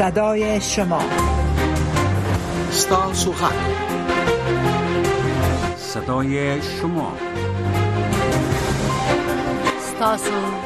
صدای شما ستاسو حق صدای شما ستاسو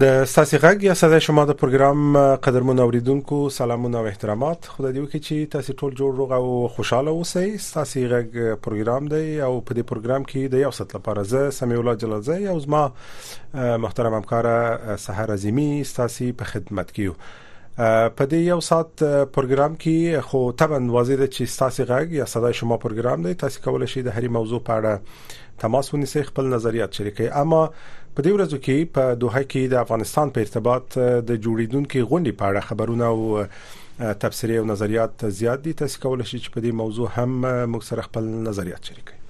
د ساسي غږ یا صداي شما د پروګرام قدرمن اوریدونکو سلامونه او احترامات خدای دی وکړي چې تاسو ټول جوړ روغ او خوشاله اوسئ ساسي غږ پروګرام دی او په دې پروګرام کې د یو ست لپاره زه سمي الله جلالزه او زما محترم همکار سحر عظیمی ساسي په خدمت کې یو په دې یو ساعت پروګرام کې خو طبعا واضح ده چې ستاسو غږ یا صداي شما پروګرام دی تاسو کولای شئ د هرې موضوع په اړه تماس ونیسئ خپل نظریات شریکئ اما په دې ورځو کې په دوه کې د افغانستان په ارتباط د جوړیدونکو غونډې په اړه خبرونه او تفسیرې او نظریات زیات دي تاسو کولای شئ چې په دې موضوع هم موږ سره خپل نظریات شریکئ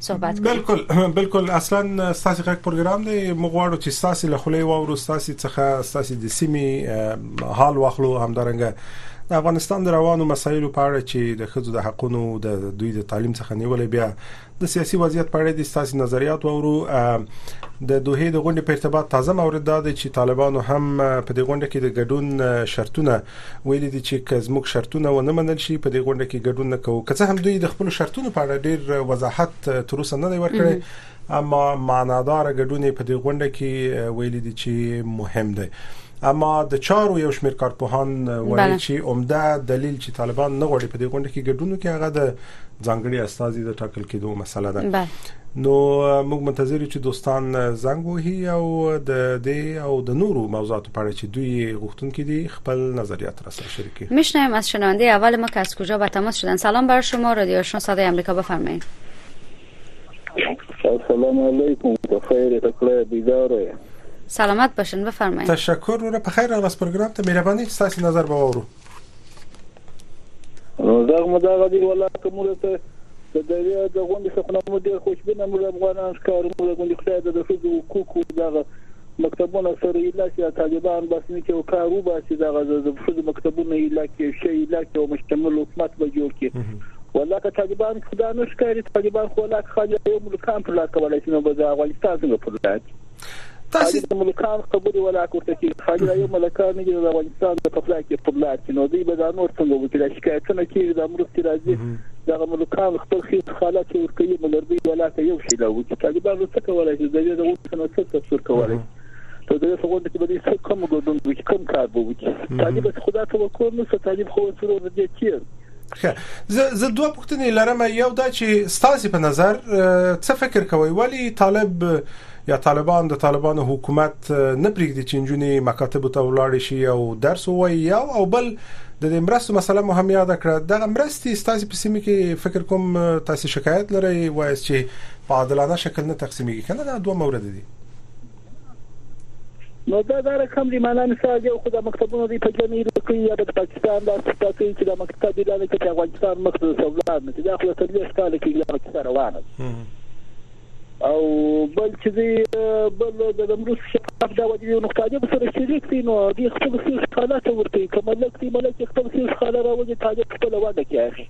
صحبت کوي بالکل بالکل اصلا ستاسو غږ پروګرام دی موږ غواړو چې ستاسو له خلې واورو ستاسو څخه ستاسو د سیمې حال واخلو همدارنګه د افغانستان د روانو مسایلو په اړه چې د خځو د حقونو د دوی د تعلیم څخه نیولې بیا د سیاسي وضعیت په اړه د سیاسي نظریات وورو د دوه د غونډې په ارتباط تازه مورد دا دی چې طالبانو هم په دې غونډه کې د ګډون شرطونه ویلي دي چې که زموږ شرطونه ونه منل شي په دې غونډه کې ګډون نه کوو که څه هم دوی د خپل شرطونو په اړه ډیر وضاحت تر اوسه نه دی ورکړی اما معنادار ګډون په دې غونډه کې ویلي دي چې مهم دی اما د چارو یو شمېر کارپوهان وایي چې عمده دلیل چې طالبان نه غواړي په دې غونډه کې ګډون وکړي هغه د ځانګړي استاذي د ټاکل کېدو مسله ده نو موږ منتظر یو چې دوستان زنګ وهي او د دې او د نورو موضوعاتو په اړه چې دوی غوښتونکي دي خپل نظریات را سره شریک کړي میشنویم از شنونده اول ما که از کجا به تماس شدن سلام بر شما رادیو آشنا صدای آمریکا بفرمایید السلام علیکم بخیر تکړه بیداره سلامت باشین بفرمایید تشکر رو بخیر راست پروگرام ته مهربانی ساسی نظر باورو نو دا مو دا غدي ولا کومه ته د دې د غونډې څخه نو ډېر خوشبینه موږ افغانان ښکارو موږ غونډې خدای د فزو کوکو دغه مکتبونه سره اله چې طالبان بس نه کې او کار وباسي دغه د فزو مکتبونه اله کې شي اله کې او مشتمل حکومت به جوړ کې ولا که طالبان خدا نه ښکاري طالبان خو لا خالي یو ملکان پر لاس کولای شي نو به د افغانستان څنګه پر لاس تاسو د ملکان خبري ولا کوته چې خالي یو ملکان نه د افغانستان د پخلا کې قبلات چې نو دوی به دا نور څنګه وکړي دا شکایتونه کیږي د مرستې راځي دا ملکان خپل خیس خاله چې ور کوي مګر دوی ولا ته یو شي لا وکړي طالبان نو څه کولای شي د دې د وسنو څه تفسیر کولای ته د څه غونډه کې به دې څه کوم ګډون وکړي کوم کار به وکړي طالب خدا ته وکړ نو طالب خو سره دې کیږي ښه زه زه دوه پوښتنې لرم یو دا چې ستاسو په نظر څه فکر کوي ولی طالب یا طالبان د طالبانو حکومت نه پریږدي چې جنوني مکاتب ته ولاړ شي او درس وایي یو او بل د دې مرستو مسله مو هم یاد کړه دغه مرستې ستاسو په سیمه کې فکر کوم تاسو شکایت لرئ وایي چې په عادلانه شکل نه تقسیمېږي کنه دا دوه مورد دي نو دا دا رقم دی معنا مثال یو خو د مکتبونو دی په جمعي کوي یا د پاکستان دا ستا کوي چې د مکتب دی لاندې چې افغانستان مخ ته سولار نه دا خو تر دې کال کې دا کیسه روانه او بل چې دی بل د امروز شفاف دا وجه یو نقطه دی سره شریک دي نو دی خپل سیس خاله ته ورته کوم لکه ملک خپل سیس خاله راوځي تاجک خپل واده کوي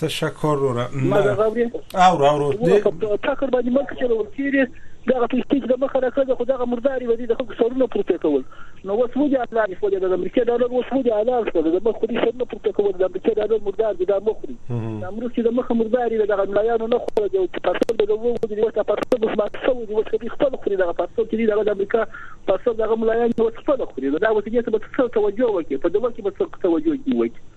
تشکر روره ما دا غوري او را ورو دې فکر باندې مکه چې ورتيري دغه ټیک د مخه راکړه خو دغه مرداري ودی د خلکو سرونه پورته کول نو اوس ودی اعلان شو د امریکا ډالر اوس ودی اعلان شو د مخ خوري سرونه پورته کول د امریکا ډالر مردار دي د مخ خوري د امریکا د مخ مرداري د غملایانو نه خو د پاسپورت د وو ودی اوس پاسپورت اوس ما څو دی اوس خوري خپل خوري د پاسپورت دی د امریکا پاسپورت د غملایانو اوس خپل خوري دا اوس دې ته به څه توجه وکړي په دغه کې به څه توجه کیږي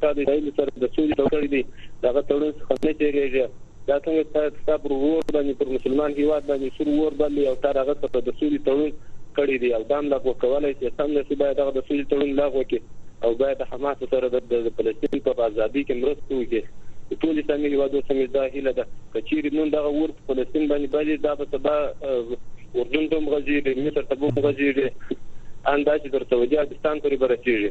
تا د اسرائیلو سره د سولې تړون کړی دی، د هغه تړون څخه مه تېرېږه، دا څنګه تا ستا پر ورور باندې، پر مسلمان هېواد باندې سور اور بل دی او تا د هغه سره د سولې تړون کړی دی او دا هم لغوه کولای شې، سمدستي باید دغه د سولې تړون لغوه کړې او باید د حماسو سره د د فلسطین پر ازادۍ کې مرسته وکړې، د ټولو اسلامي هېوادو څخه مې دا هیله ده، که چېرې نن دغه اور په فلسطین باندې بل شي، دا به سبا اردن ته هم غځېږي، مصر ته به هم غځېږي، ان دا چې تر سعودي عربستان پورې به رسېږي.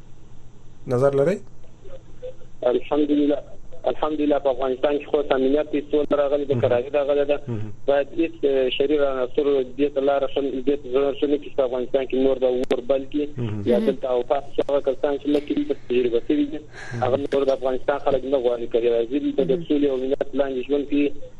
نظر لرئ؟ الحمدلله الحمدلله په افغانستان کې خو امنیت هیڅ څه راغلی د قراري راغلی ده باید هیڅ شریر عناصر دې ته لار شم دې ته ضرور شنه کې په افغانستان کې نور د ور بلکې یا دلته او تاسو څنګه کسان چې لکه دې تجربه سوي دي هغه نور د افغانستان خلک نه غواړي کړي راځي د ټول یو ملت لاندې ژوند کې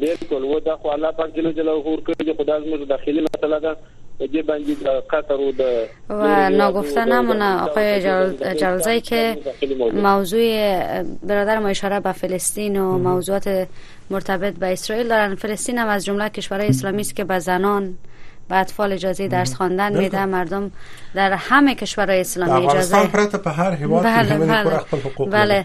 بالکل و دا خو الله پاک جل جلاله خور کړی دی خدا زموږ داخلي مسله ده دې باندې د قطر او د و نو گفتنه من آقای جلزی که موضوع برادر ما اشاره به فلسطین و موضوعات مرتبط به اسرائیل دارن فلسطین هم از جمله کشورهای اسلامی است که به زنان به اطفال اجازه درس خواندن میده مردم در همه کشورهای اسلامی اجازه افغانستان پرته په هر هیواد بله بله, بله.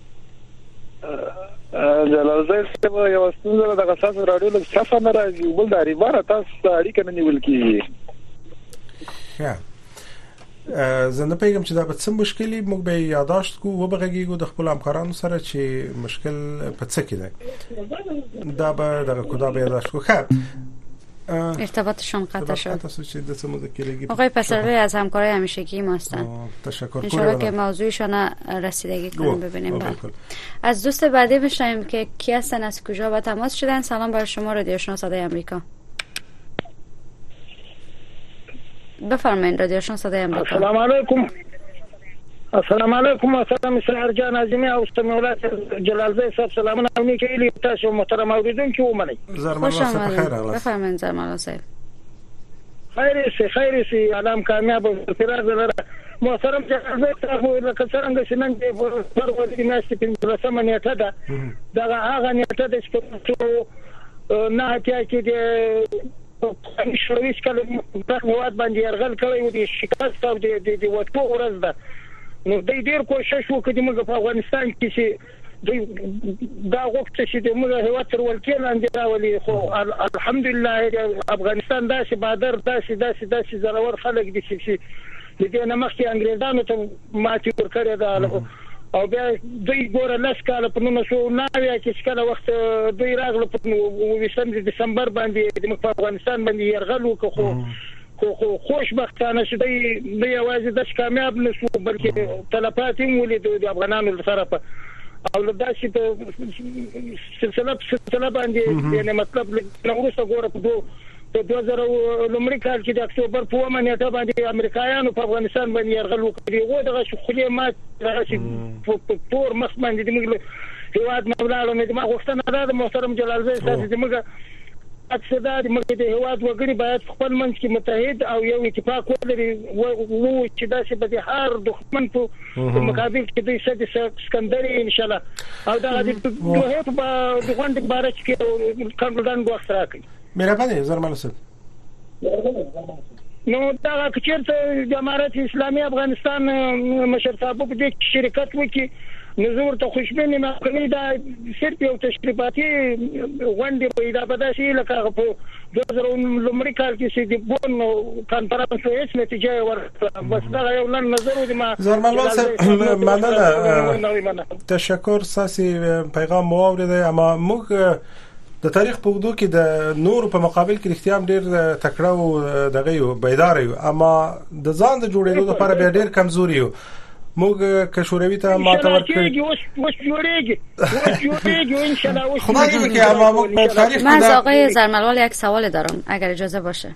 جلال زه سم یو ستونزه د غساس رادیو لږ صفه نه راځي بل د ریبار تاسو ته اړیکه نه نیول کیږي ښه زه نه پیغام چې دا به څه مشکلي موږ به یاداشت کو و بغږیږو د خپل همکارانو سره چې مشکل په څه کې ده دا به دغه کودا به یاداشت کو ښه ارتباطشون قطع شد آقای پسرلی از همکارای همیشگی ما هستن تشکر انشاءالله که موضوعشان رسیدگی کنیم ببینیم بله. از دوست بعدی بشنیم که کی هستن از کجا با تماس شدن سلام بر شما رادیو آشنا صدای امریکا بفرمایید رادیو آشنا صدای امریکا سلام علیکم السلام علیکم محترم سحر جان عظیمی او سمیع الله صاحب جلال زی صاحب سلامونه او نیکې هیلې تاسو محترم اوریدونکو ومنئ زرمن الله صاحب خیر راغلاست بفرمایئ زرمن الله صاحب خیر سي خیر سي علام کامیاب اعتراض لره محترم جلال زی صاحب لکه څنګه چې نن د فروری د میاشتې پنځلسمه نیټه ده دغه هغه نیټه ده چې په نه اتیا کې د په پخواني شورویز کله مو په ګران هېواد باندې یرغل کړی و، د شکست او د وتو ورځ ده، نو دوی ډېر کوشش وکړ چې موږ په افغانستان کې چې دوی دا غوښته چې د موږ هېواد تر ولکې لاندې راولي، خو الحمدلله د افغانستان داسې بادر، داسې داسې داسې زړور خلک دي چې د دې نه مخکې انګرېزانو ته ماتې ورکړې ده او بیا دوی ګوره لس کاله په نن سو ناویا کې څکله وخت دوی راغله په 20 دسمبر باندې د مخ افغانستان باندې يرغل وکړو خو خو خوشبختانه چې دی نه یوازې د کامیاب نشو بلکې تلفات هم ولید د افغانانو لپاره په او له داسې په سلسله په سلسله باندې یعنی مطلب له نورسته ګوره په دوه په دوه زره او لومړي کال کې د اکتوبر په اومه نېټه باندې امریکایانو په افغانستان باندې یرغل وکړ هغوی دغسې خولې ماتې دغسې په په تور مخ باندې زموږ له هېواد نه ولاړل نو زما غوښتنه دا ده محترم جلال زی تاسو زموږ عکس دا دی موږ د هیواد وګړي باید خپل منځ کې متحد او یو اتفاق ولري و چې داسې به د هر دښمن په مقابل کې دوی څه د سکندري ان شاء الله او دا د دوه په غونډې باره کې کم ډنډ وخت راکړي مهربان یې زرمل صاحب نو دا که چیرته د امارت اسلامي افغانستان مشر صاحب په دې شرکت وکي نو زه ورته خوشبینه ما کوي دا صرف یو تشریفاتي غونډه وي دا په داسې لکه هغه په 2000 لومړي کال کې چې د بون کانفرنس هیڅ نتیجه ورکړه بس دا یو لن نظر و ما زرملوان صاحب مننه تشکر ساسي پیغام مو اورید اما موږ د تاریخ په اوږدو کې د نورو په مقابل کې رښتیا هم ډیر تکړه او دغه یو بیدار یو اما د ځان د جوړېدو لپاره به ډیر کمزوري یو موږ که شوروي ته ماته ورکړي اوس اوس جوړيږي اوس جوړيږي ان شاء الله اوس خدای دې وکړي اما موږ په تاریخ من از آقای زرملوال یک سوال دارم اگر اجازه باشه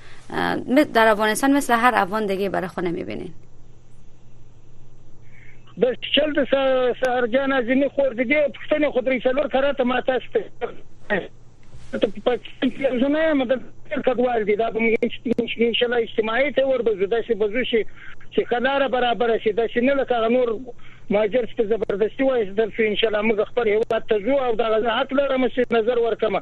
در افغانستان مثل هر افغان دیگه برای خود نمیبینین بس چل د سهار جان عظیمی خور دیگه پښتنه خود رئیس لور کرات ما تاسو ته په پاکستان کې لزونه مدد کډوال دي دا به موږ ان شاء الله اجتماعي ته ور بزو داسې بزو شي چې خلاره برابر شي داسې نه لکه نور ماجر ست زبردستی وای در ان شاء الله موږ خپل هیواد ته ځو او دا غزه حق لرم چې نظر ورکمه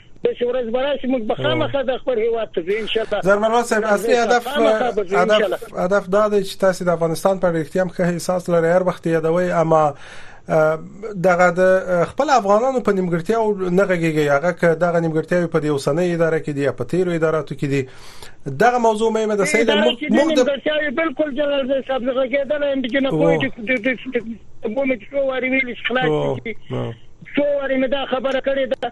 د شورز براشي موږ به خامخا د خپل هیواد ته ان شاء الله زرمنوال صاحب اصلي هدف هدف هدف دا دی چې تاسو د افغانستان په اړه اختیام ښه احساس لرئ هر وخت یادوي اما دغه د خپل افغانانو په نیمګړتیا او نه غږیږي هغه که دغه نیمګړتیاوي په دې اوسنۍ اداره کې دی په تیرو اداراتو کې دی دغه موضوع مې د سید موږ د نیمګړتیاوي بالکل جلال زې صاحب نه غږیدل هم چې نه کوی چې په موږ کې څو واری ویل خلاص شي څو واری مې دا خبره کړې ده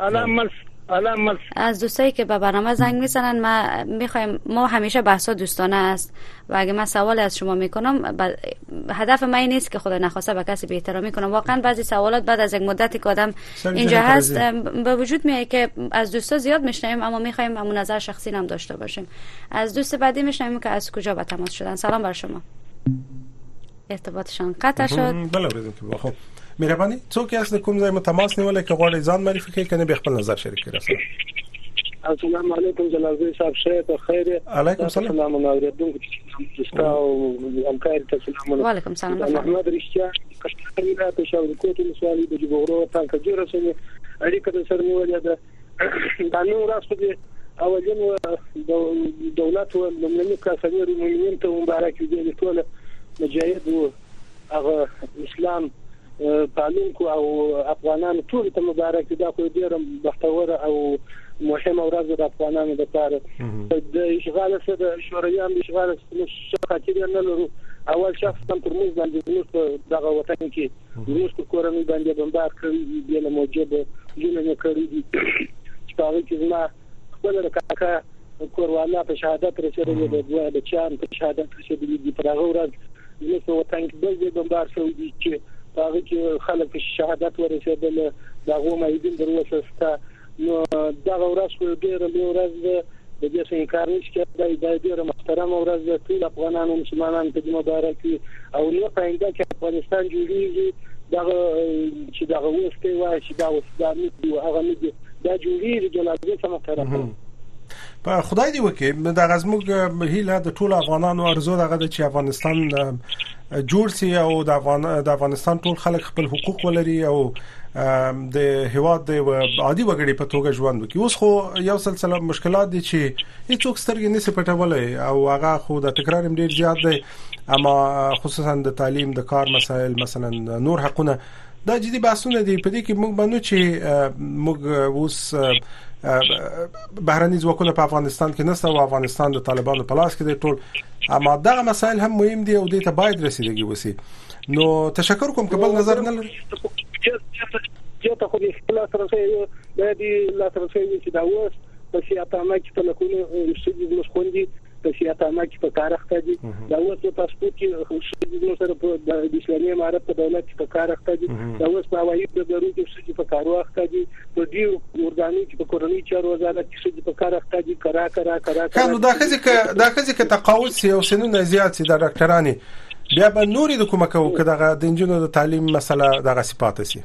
انا مل از دوستایی که به برنامه زنگ میزنن ما میخوایم ما همیشه بحثا دوستانه است و اگه من سوال از شما میکنم هدف من این نیست که خدا نخواسته به کسی به احترامی کنم واقعا بعضی سوالات بعد از یک مدتی که آدم اینجا هست به وجود میاد که از دوستا زیاد میشنیم اما میخوایم همون نظر شخصی هم داشته باشیم از دوست بعدی میشنیم که از کجا به تماس شدن سلام بر شما ارتباطشان قطع شد بله ورځ کې به خو مهرباني څوک یاست کوم ځای مو تماس نیولای که غواړئ ځان معرفي کړئ کنه به خپل نظر شریک کړئ السلام علیکم جلال زوی صاحب شه په خیر علیکم سلام سلام اوریدونکو ته سلام همکار ته سلام علیکم سلام محمد رشتیا کشمیره پېښور کوټ مسوالي د جبغرو تانکه جوړه شوې اړیکه د سر نیولې ده دا نن ورځ خو دې اولین و دولت و لومړني کساني رومنین ته مبارک دي د ټول مجاهد و هغه اسلام پالونکو او افغانانو ټول ته مبارک دي دا خو ډیره بختوره او مهمه ورځ د افغانانو لپاره د اشغال سره شورویان د اشغال سره څه خاطرې نه لرو اول شخص هم پر موږ باندې زموږ په دغه وطن کې زموږ په کورنۍ باندې بمبار کړی دی بې له موجب ظلم یې کړی دی چې په هغه کې زما خپل د کاکا کوروالا په شهادت رسېدلی دی دوه بچیان په شهادت رسېدلي دي پر هغه ورځ زموږ په وطن کې بل ځای بمبار شوی دی چې په هغه کې خلک په شهادت ورسېدل د هغو معیدین در اوسه شته نو دغه ورځ خو ډېره لوی ورځ ده د دې څه انکار نشي کېدای دا ډېره محترمه ورځ ده ټول افغانانو مسلمانانو ته دې مبارک وي او نه په آینده کې افغانستان جوړېږي دغه چې دغه اوس ته وایي چې دا اوس دا نه دي هغه نه دي دا جوړېږي د لازم سمه طرفه په خدای دی وکي دا غزموږ هیله د ټولو افغانانو ارزو دغه چې افغانستان جوړ سي او د افغان د افغانستان ټول خلک خپل حقوق ولري او د هواد د عادي وګړي په توګه ژوند وکړي اوس خو یو سلسله مشکلات دي چې هیڅوک سترګې نسی پټولای او هغه خو د تکرار ډیر زیات دی اما خصوصا د تعلیم د کار مسایل مثلا نور حقونه دا جدي بحثونه دي په دې کې موږ باندې چې موږ اوس بهرني ځواکونه په افغانستان کې نسته او افغانستان د طالبانو په لاس کې دی ټول اما دا مسایل هم مهم دي او دې ته باید رسیدګي وسی نو تشکر کوم کبل نظر نه لري یو ته خو دې خپل سره سره د دې لا سره سره چې دا وس په سیاته ما کې په لکونو شګي د خوندي په سیاست عامه کې په کار اخته دي دا اوس په پاسپورت کې شدیدو سره په د اسلامي امارت په دولت کې په کار اخته دي دا اوس په هوایي ډګرو کې شدید په کار اخته دي په دې ورګانو کې په کورنۍ چارو وزارت کې شدید په کار اخته دي کرا کرا کرا کرا نو دا خزي که دا خزي که تقاعد سي او سنونه زیات سي د ډاکټرانو بیا به نوري د کومه کو کداغه د انجونو د تعلیم مسله دغه صفات سي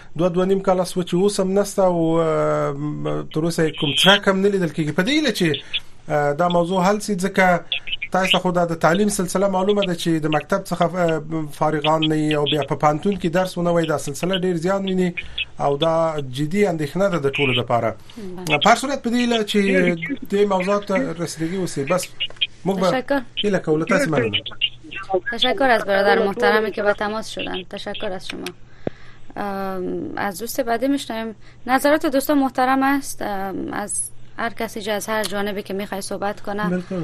دوه دوه نیم کاله سو چې اوس هم نسته او تر اوسه کوم څه کم نه لیدل کیږي په دې اله چې دا موضوع حل سي ځکه تاسو خو د تعلیم سلسله معلومه ده چې د مکتب څخه فارغان نه او بیا په پانتون کې درس ونه وای دا سلسله ډیر زیان ویني او دا جدي اندېښنه ده د ټولو لپاره بله. په هر صورت په دې هیله چې د موضوعات ته رسیدګي وسی بس موږ به تشکر. هیله کوو له تاسو مننه تشکر از برادر محترمی که به تماس شدن تشکر از شما ام، از دوست بعدی میشنویم نظرات دوستان محترم است ام، از هر کسی جا از هر جانبی که میخوای صحبت کنه بالکل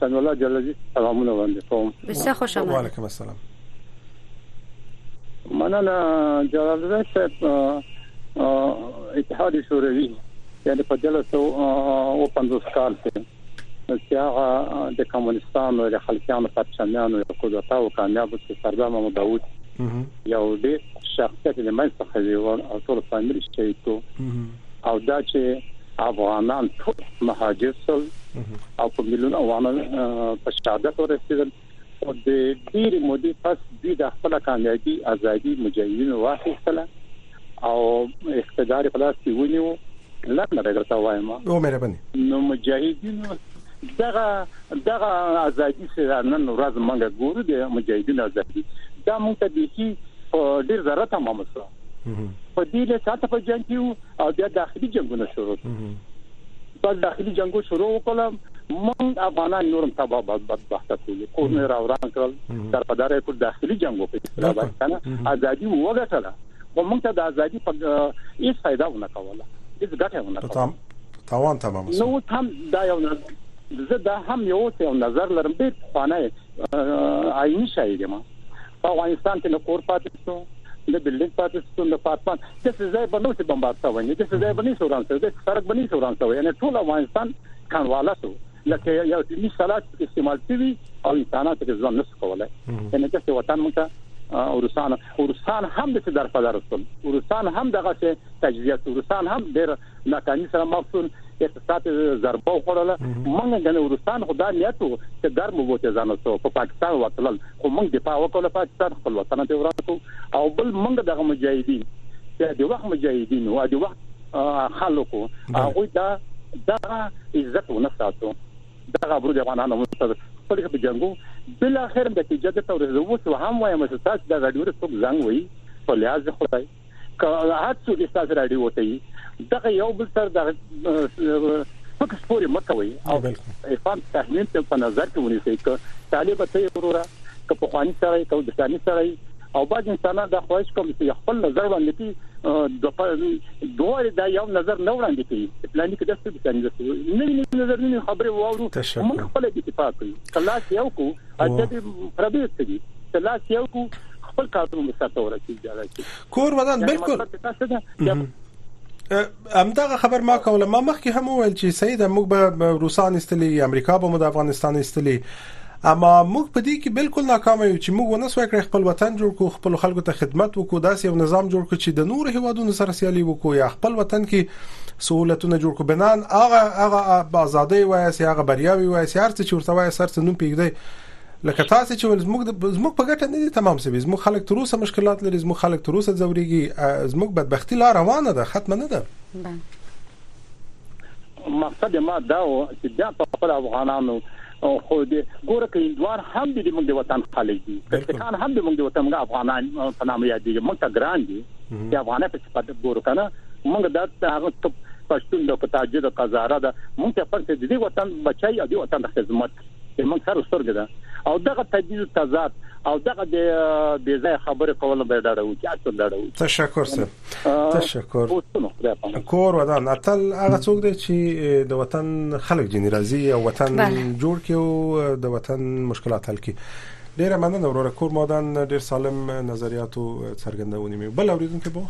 سمي الله جلالي سلامونه وړاندې کوم بسه خوش آمدید وعلیکم السلام مننه جلال الله صاحب اتحاد شوروي یعنی په 1950 کال کې چې هغه د کمونستانو د خلکانو پرچمیانو یو کودتا او کامیاب چې سردار محمد داوود یو ډېر شخصیت د منځ څخه ویور او ټول فامیل شهید کو او دا چې افغانان ټول مهاجر سول او په ملیون افغانان په شهادت ورسېدل او د ډیر مودې پس دوی د خپل کامیابی ازادي مجاهدین واخیستله او اقتدار په لاس کې ونیو لنډه به درته وایم او مهرباني نو مجاهدینو دغه دغه ازادي چې نن ورځ موږ ګورو د مجاهدینو ازادي دا موږ ته به ډیر ضرورت هم مسله په دې له کاته په جنگ کې او بیا داخلي جنگونه شروع بس داخلي جنگو شروع وکړم مونږ افغانان نورم تبا بدبخت کړو کورنه را وران کړل تر په دره کو داخلي جنگو په اصطلاح باندې ازادي وګټله خو مونږ ته د ازادي په هیڅ فائدہ ونه کوله هیڅ ګټه ونه کوله تاوان تمام نو هم دا یو زه دا هم یو څه نظر لرم ډیر خوانه عیني شاید ما په افغانستان کې نه کور پاتې شو د بلډینګ پاتې شو د پاتمان د څه ځای په نوڅ بمبار شوی نه د څه ځای باندې سوران شوی د سرک باندې سوران شوی یعنی ټول افغانستان کڼواله شو لکه یو ټیمی سلاط استعمال شوی او انسانانو ته ځوان نشو کولای یعنی چې وطن مونږه ورسان ورسان هم د درپدار شول ورسان هم دغه څه تجزیه ورسان هم ډېر ناکامي سره مخ شول اقتصاد ضربه وخوړله موږ د نورستان خدا نیت وو چې ګرم وو چې ځان وسو په پاکستان وتلل خو موږ دفاع وکړه پاکستان خپل وطن ته ورسو او بل موږ دغه مجاهدین چې د وخت مجاهدین او د وخت خلکو هغه دا دا عزت ونساتو دا غبرو د افغانانو مستر خپل په جنگو بل اخر د تجدید او رزوس هم وایم چې تاسو د غډور څوک زنګ وای په لحاظ خدای که هر څوک تاسو راډیو ته یي دغه یو بل سره د فکس پورې مکوي او افغان تحلیل ته په نظر کې ونیسي چې طالب ته وروره که په خواني سره او د ثاني سره او بعض انسانان دا خواهش کوي چې خپل نظر وړاندې کړي د دوه دا یو نظر نه وړاندې کړي پلان کې د څه د څنګه نوې نظر نوې خبره وورو موږ خپل اتفاق کوي کله چې یو کو اجازه دې پردې څه دي چې لاس یو کو خپل کارونه مساته ورسیږي دا شي کور ودان بالکل همدغه خبر ما کوله ما مخکې هم وویل چې سید موږ به روسان استلی امریکا به مو د افغانستان استلی اما موږ په دې کې بالکل ناکام یو چې موږ ونه سوای کړی خپل وطن جوړ کو خپل خلکو ته خدمت وکړو داسې یو نظام جوړ کړو چې د نور هیوادونو سره سیالي وکړو یا خپل وطن کې سہولتونه جوړ کو بنان هغه هغه ازادي وای سي هغه بریاوي وای سي هرڅه چورته وای سرڅ نوم پیګدای لکه تاسو چې ول زموږ زموږ په ګټه نه دي تمام سوي زموږ خلک تر اوسه مشکلات لري زموږ خلک تر اوسه ځوريږي زموږ بدبختی لا روانه ده ختمه نه ده مقصد ما دا و چې دا په خپل افغانانو خو د ګوره کې اندوار هم د موږ د وطن خلک دي پکتکان هم د موږ د وطن افغانان په نامه یادېږي موږ ته ګران دي د افغانه په صفت ګورو کنه موږ د هغه پښتون د کتاجه د قزاره د موږ ته فرض دي د وطن بچي او د وطن د خدمت موږ سره سترګه ده او دغه تدبیر تضاد او دغه د بې ځای خبرې کول به ډاډه وو چې اته ډاډه وو تشکر سر تشکر کور ودان اتل هغه څوک دی چې د وطن خلک جنې راځي او وطن بله. جوړ کې او د وطن مشکلات حل کړي ډیره مننه وروره کور مودان ډیر سالم نظریات او څرګندونې مې بل اوریدونکو بو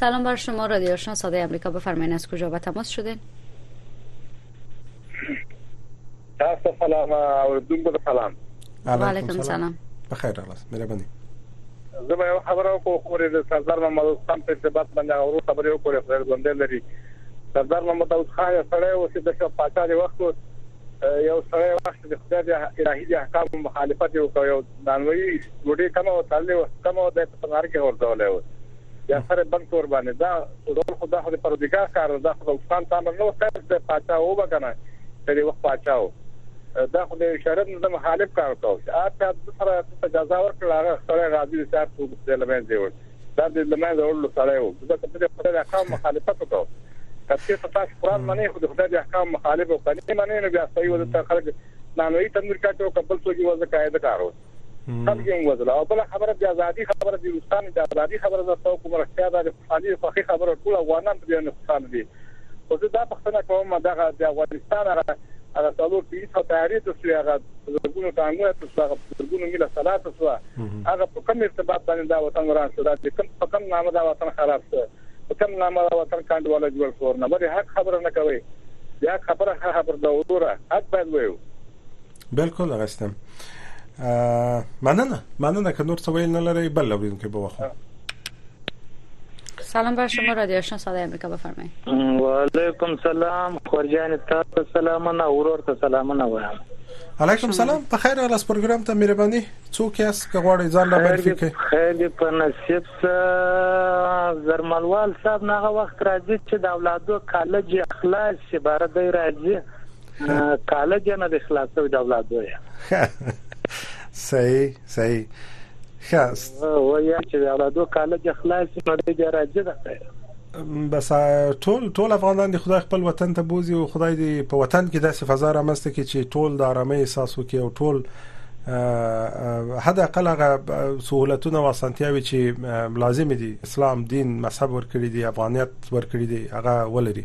سلام بر شما رادیو آشنا صدای امریکا بفرمایید از کجا به تماس شدین تاسو ته سلام او دومره ته سلام وعلیکم سلام په خیر راغلاست مهرباني زه به یو خبره وکړم خو د سردار محمد اوس خان په ارتباط باندې اورو خبرې وکړې خو ژوند لري سردار محمد اوس خان یو سړی و چې د شو پاتاري وخت یو سړی وخت د خدای د الهي د احکام مخالفت وکړ یو دانوي وړي کمه او تړلې وسته مو د پنار کې ورته ولې یا سره بند تور باندې دا ډول خو دا خو د پردګار کار دا خو پاکستان ته امر نه وکړ د پاچا و وګنه ترې وخت پاچا و دا خو د شرعي نظام حالف کار کاوه چې اته د سره اجازه ورکړه هغه سره راځي چې تاسو د لمن دی ور دا د لمن ور له سره و دا څه د خپل احکام مخالفت وکړ کله چې تاسو قرآن منئ خو د خدای د احکام مخالف او قانون منئ نو بیا ستاسو د خلک نانوي تندور کاټو کبل څوګي وځه قاعده کارو خلک یې وزل او بل خبره د ازادي خبره د روسانو د ازادي خبره زه تاسو کوم رښتیا ده د خوشحالي او خوښي خبره ټول افغانان په دې نه خوشاله دي خو زه دا پښتنه کوم دغه د افغانستان هغه هغه څلور پیس په تیارې ته شو هغه زرګونو ټانګونه ته شو هغه زرګونو میله سلا ته شو هغه په کوم ارتباط باندې دا وطن وران شو دا کوم په کوم نامه دا وطن خراب شو په کوم نامه دا وطن کاندواله جوړ شو نه بلې حق خبره نه کوي یا خبره خبر دا وروره حق باید وایو بالکل هغه سیستم مننه مننه که نور څه ویل نه لرئ بل اوریدونکي به واخلو سلام بر شما رادیو آشنا صدای امریکا بفرمایید و علیکم سلام خورجان تاسو سلامونه اورور ته سلامونه وایم علیکم سلام په خیر راست پروګرام ته مهرباني څوک یاست که غواړئ ځان را معرفي کړئ خیر دې په نصیب سره زرملوال صاحب ناغه وخت راځي چې د اولادو کالج اخلاص شي بار دی راځي کاله جنه د خلاصو د اولاد وایي صحیح صحیح خاص وایي چې د اولادو کاله د خلاص نو د بیا راځي ده بس ټول ټول افغانان د خدای خپل وطن ته بوزي او خدای دې په وطن کې داسې فضا رامنځته کړي چې ټول د آرامۍ احساس وکړي او ټول حدا قل هغه سہولتونه او اسانتیاوي چې لازم دي اسلام دین مذهب ورکړي دي افغانیت ورکړي دي هغه ولري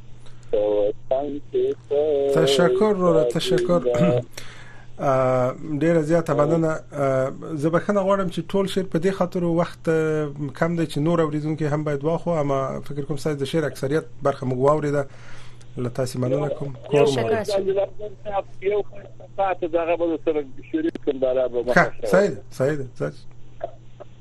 تشکر روره تشکر ډیره زیاته مننه زه بخنه غواړم چې ټول شعر په دې خاطر وخت کم دی چې نور اوریدونکو هم باید واخو اما فکر کوم ساز د شعر اکثریت برخه موږ واوریده لته سي مننه کوم کور مو یو ساعت دغه بل سره شریک کوم دا به سید سید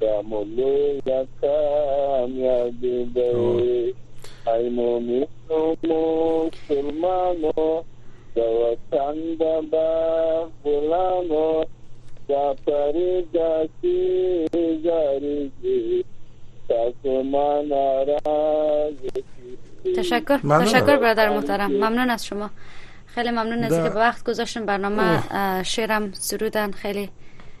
دامولو یا کامیابی دی اینو میرو مسلمانو د وطن د بابولانو دا پرې داسې زاریږي تاسو ما ناراض تشکر تشکر برادر محترم ممنون از شما خیلی ممنون از که وقت گذاشتن برنامه شعرم سرودن خیلی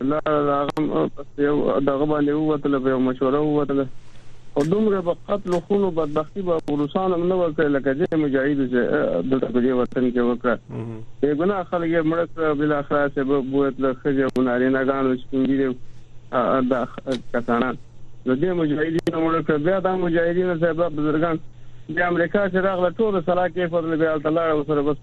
لا هغه پس یو دغه باندې ووتل په یو مشوره ووتل او دومره په قتل خونو بدبختی به روسان هم نه وکړي لکه چې مجاهد چې دلته په دې وطن کې وکړه یې ګناه خلک یې مړ کړ بل اخره چې به بوت له خځه وناري نه غانو سپینګي دا کسانه نو دې مجاهدین مړ کړ بیا دا مجاهدین صاحب بزرګان د امریکا چې راغله ټول سلا کې فضل بیا تعالی سره بس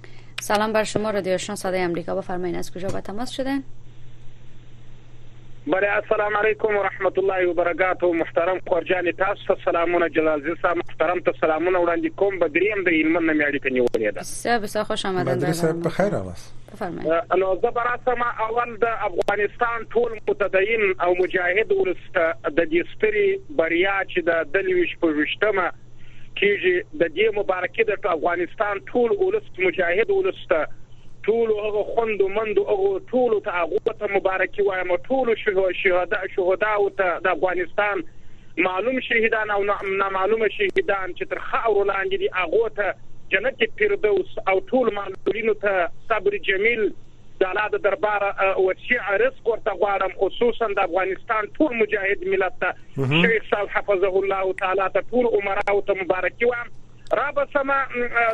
سلام بر شما رادیو آشنا صدای امریکا بفرمایید از کجا به تماس شده بله السلام علیکم و رحمت الله و برکاته محترم خورجان تاسو ته سلامونه جلال زی صاحب محترم ته سلامونه وړاندې کوم بدریم د هلمند نه میاړی ته نیولې ده بسیار بسیار خوش آمدید بدر صاحب بخیر راوست بفرمایید نو زه براسم اول د افغانستان ټول متدین او مجاهد ولست د دې ستري بریا چې د دلویش په وشتمه کیږي د دې مبارکي د افغانستان ټول ولس مجاهد ولس ته ټول هغه خوند مند هغه ټول ته هغه ته مبارکي وایم ټول شهدا شهدا او ته د افغانستان معلوم شهیدان او نامعلوم شهیدان چې تر خاور لاندې دي هغه ته جنت فردوس او ټول معلولینو ته صبر جمیل دالله د درباره وسيع رزق ورته غواړم خصوصا د افغانستان ټول مجاهد ملت ته شيخ صاحب حفظه الله تعالی ته ټول امراو ته مبارکي وايم رابه سمه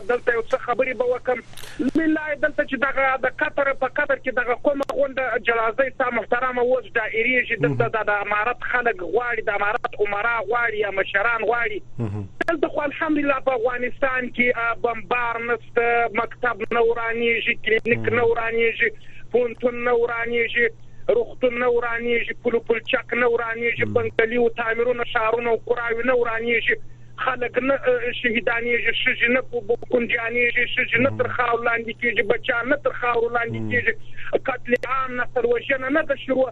دلته یو څه خبرې به وکم لله دلته چې دغه د قطر په قطر کې دغه کومه غونډه جلازي صاحب محترمه اوس دایریږي دلته د امارت خلک غواړي د امارت عمرا غواړي یا مشران غواړي دلته خو الحمدلله په افغانستان کې بمبار نه نشته، مکتب نه ورانېږي، کلینیک نه ورانېږي، پوهنتون نه ورانېږي، روغتون نه ورانېږي، پل و پلچک نه ورانېږي، بنګلي و تعمیرونه، ښارونه او قراوې نه ورانېږي، خلک نه شهیدانېږي، ښځې نه کونډیانېږي، ښځې نه تر خاورو لاندې کېږي، بچیان نه تر خاورو لاندې کېږي، قتل عام، نسل وژنه نه ده شروع.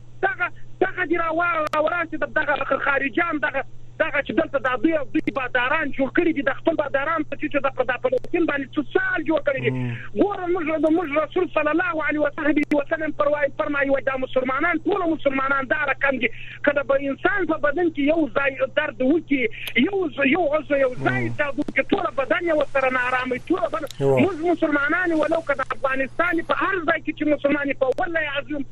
دغه دغه دي راوراسي د دغه لخر خارجان دغه دغه چې دلته دا دوی او دوی باداران جوړ کړی دي د خپل باداران ته چې د په فلسطین باندې څه سال جوړ کړی دي ګوره موږ د موږ رسول صلی الله علیه وسلم وسلم پروايي فرمایي وای دا مسلمانان ټول مسلمانان دا رقم دي کله به انسان په بدن کې یو ځای درد وکي یو یو عضو یو ځای دا چې ټول بدن یې وسره نارامي ټول بدن موږ مسلمانان ولو کله افغانستان په هر ځای کې چې مسلمانې په والله عظیم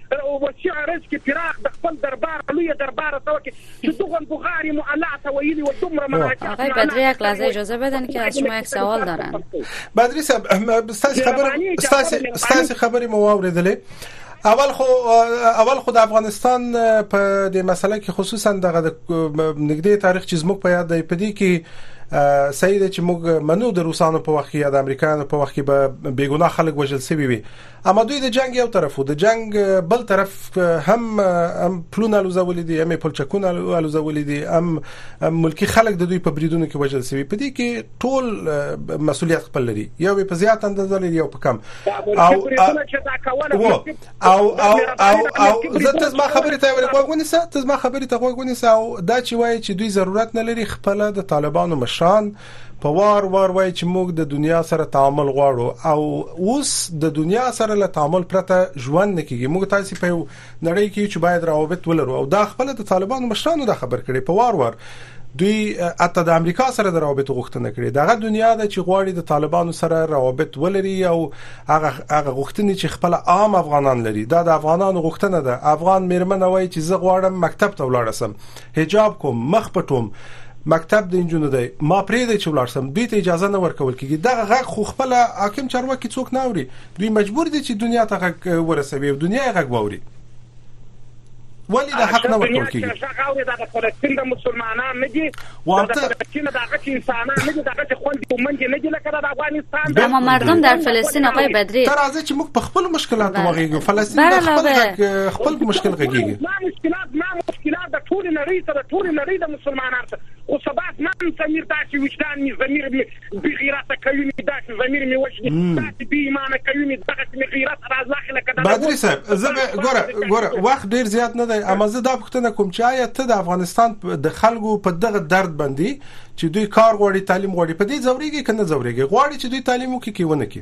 تر اوبسي عرض کې پراخ د خپل دربار لوی دربار سوه کې چې دغن بغاری مو الله ته ویلی و دومره مراجعه آقای بدری یک لحظه اجازه بدن که از شما یک سوال دارن بدری صاحب ستاسو خبرې ستاسو خبرې مو واوریدلې اول خو اول خو د افغانستان په دې مسله کې خصوصا دغه د نګدې تاریخ چې زموږ په یاد دی په دې کې سید چې موږ منو د روسانو په وخت یا د امریکایانو په وخت کې به بیګونه خلک وژل سوي وي اما دوی د جنگ یو طرف وو د جنگ بل طرف هم هم پلونه الوزولې دي هم پلچکونه الوزولې دي هم ملکی خلک د دوی په بریدونو کې وژل شوی په دې کې ټول مسولیت خپل لري یو په زیات اندازه لري یو په کم او او او او او زه ته ما خبرې ته ورغونی سه ته ما خبرې ته ورغونی سه او دا چې وایي چې دوی ضرورت نه لري خپل د طالبانو مشران په وار وار وایي چې موږ د دنیا سره تعامل غواړو او اوس د دنیا سره له تعامل پرته ژوند نه کیږي موږ تاسو په نړۍ کې چې باید روابط ولرو او دا خپل د طالبانو مشرانو د خبر کړي په وار وار دوی اته د امریکا سره د روابط غوښتنه کړې دغه دنیا د چې غواړي د طالبانو سره روابط ولري او هغه هغه غوښتنې چې خپل عام افغانان لري دا د افغانانو غوښتنه ده افغان میرمن وایي چې زه غواړم مکتب ته ولاړ شم حجاب کوم مخ پټوم مکتب د انجونو دی ما پرې دی چې ولاړ سم دوی ته اجازه نه ورکول کیږي دغه غږ خو خپل حاکم چارواکي څوک نه اوري دوی مجبور دي چې دنیا ته غږ ورسوي او دنیا غږ واوري ولی د حق نه ورکول کیږي څنګه غوړي د فلسطین د مسلمانانو نه دي ورته فلسطین د هغه انسانانو نه دي دغه چې خوند او منځ نه دي لکه د افغانستان د ما مردم در فلسطین آقای بدری تر ازه چې موږ په خپل مشکلاتو وغږیږو فلسطین خپل خپل مشکل غږیږي زما مشکلات د ټولې نړۍ څه د ټولې نړۍ د مسلمانان څه خو سبا زما ضمیر داسې وجدان مې ضمیر مې بی غیرته کوي مې داسې ضمیر مې وژني داسې بی ایمانه کوي مې دغسې مې غیرت راځلاخي لکه د بدري صاحب زه به ګوره ګوره وخت ډیر زیات نه دی اما زه دا پوښتنه کوم چې آیا ته د افغانستان د خلکو په دغه درد باندې چې دوی کار غواړي تعلیم غواړي په دې ځوريږي کنه ځوريږي غواړي چې دوی تعلیم وکړي کې ونه کې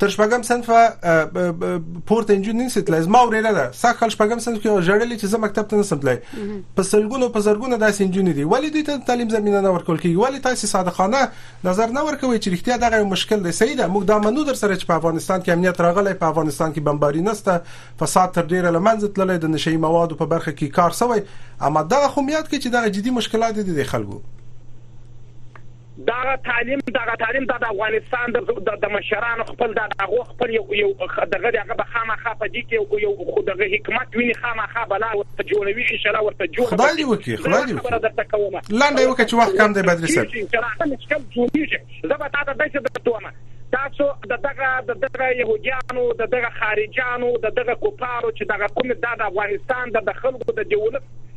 تر شپږم صنف پورته انجن نشي تلای زما ورېره ده سخل شپږم صنف کې ژړلې چې زه مکتب ته نسم تلای په سلګونو په زرګونو داسې انجن دي ولې دوی ته تعلیم زمينه نه ورکول کیږي ولې تاسو صادقانه نظر نه ورکوي چې رښتیا دغه مشکل دی صحیح ده موږ دا منو در سره چې په افغانستان کې امنیت راغلی په افغانستان کې بمباری نسته فساد تر ډیره لمنځه تللی د نشي موادو په برخه کې کار سوی اما دا خو میاد کې چې دغه جدي مشکلات دي د خلکو دغه تعلیم دغه تعلیم دا د افغانستان د د مشرانو خپل دا د هغو خپل یو یو دغه دی هغه به خامخا په دې کې یو خو دغه حکمت ویني خامخا به لار ورته جوړوي ان شاء الله ورته جوړ خدای دې وکړي خدای دې وکړي درته کوم لنډه یې وکړه چې وخت کم دی بدري صاحب چې راته مشکل جوړیږي زه به تا ته داسې درته وم تاسو د دغه د دغه يهوديانو د دغه خارجانو د دغه کوپارو چې دغه کوم د افغانستان د خلکو د دیولس